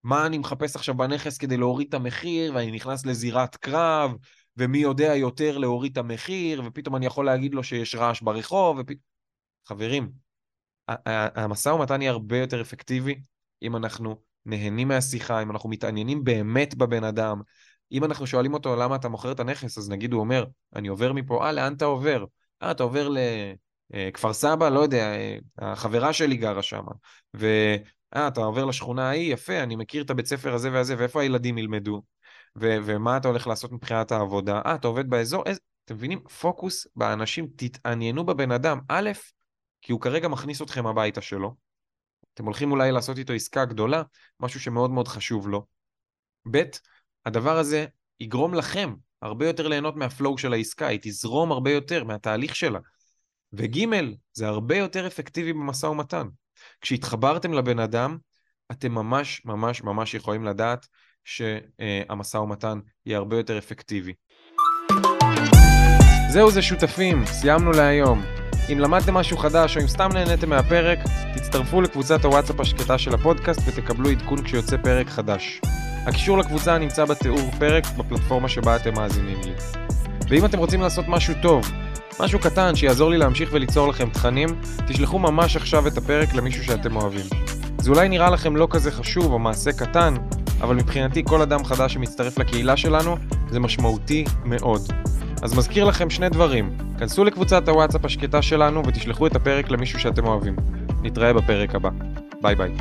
מה אני מחפש עכשיו בנכס כדי להוריד את המחיר, ואני נכנס לזירת קרב, ומי יודע יותר להוריד את המחיר, ופתאום אני יכול להגיד לו שיש רעש ברחוב, ופ... חברים, המשא ומתן יהיה הרבה יותר אפקטיבי אם אנחנו נהנים מהשיחה, אם אנחנו מתעניינים באמת בבן אדם. אם אנחנו שואלים אותו למה אתה מוכר את הנכס, אז נגיד הוא אומר, אני עובר מפה, אה, לאן אתה עובר? אה, אתה עובר לכפר סבא? לא יודע, אה, החברה שלי גרה שם. ו... אה, אתה עובר לשכונה ההיא, יפה, אני מכיר את הבית ספר הזה והזה, ואיפה הילדים ילמדו? ו- ומה אתה הולך לעשות מבחינת העבודה? אה, אתה עובד באזור? איזה... אתם מבינים? פוקוס באנשים, תתעניינו בבן אדם. א', כי הוא כרגע מכניס אתכם הביתה שלו. אתם הולכים אולי לעשות איתו עסקה גדולה, משהו שמאוד מאוד חשוב לו. ב', הדבר הזה יגרום לכם הרבה יותר ליהנות מהפלואו של העסקה, היא תזרום הרבה יותר מהתהליך שלה. וג', זה הרבה יותר אפקטיבי במשא ומתן. כשהתחברתם לבן אדם, אתם ממש ממש ממש יכולים לדעת שהמשא ומתן יהיה הרבה יותר אפקטיבי. זהו זה שותפים, סיימנו להיום. אם למדתם משהו חדש או אם סתם נהניתם מהפרק, תצטרפו לקבוצת הוואטסאפ השקטה של הפודקאסט ותקבלו עדכון כשיוצא פרק חדש. הקישור לקבוצה נמצא בתיאור פרק בפלטפורמה שבה אתם מאזינים לי. ואם אתם רוצים לעשות משהו טוב, משהו קטן שיעזור לי להמשיך וליצור לכם תכנים, תשלחו ממש עכשיו את הפרק למישהו שאתם אוהבים. זה אולי נראה לכם לא כזה חשוב או מעשה קטן, אבל מבחינתי כל אדם חדש שמצטרף לקהילה שלנו זה משמעותי מאוד. אז מזכיר לכם שני דברים, כנסו לקבוצת הוואטסאפ השקטה שלנו ותשלחו את הפרק למישהו שאתם אוהבים. נתראה בפרק הבא. ביי ביי.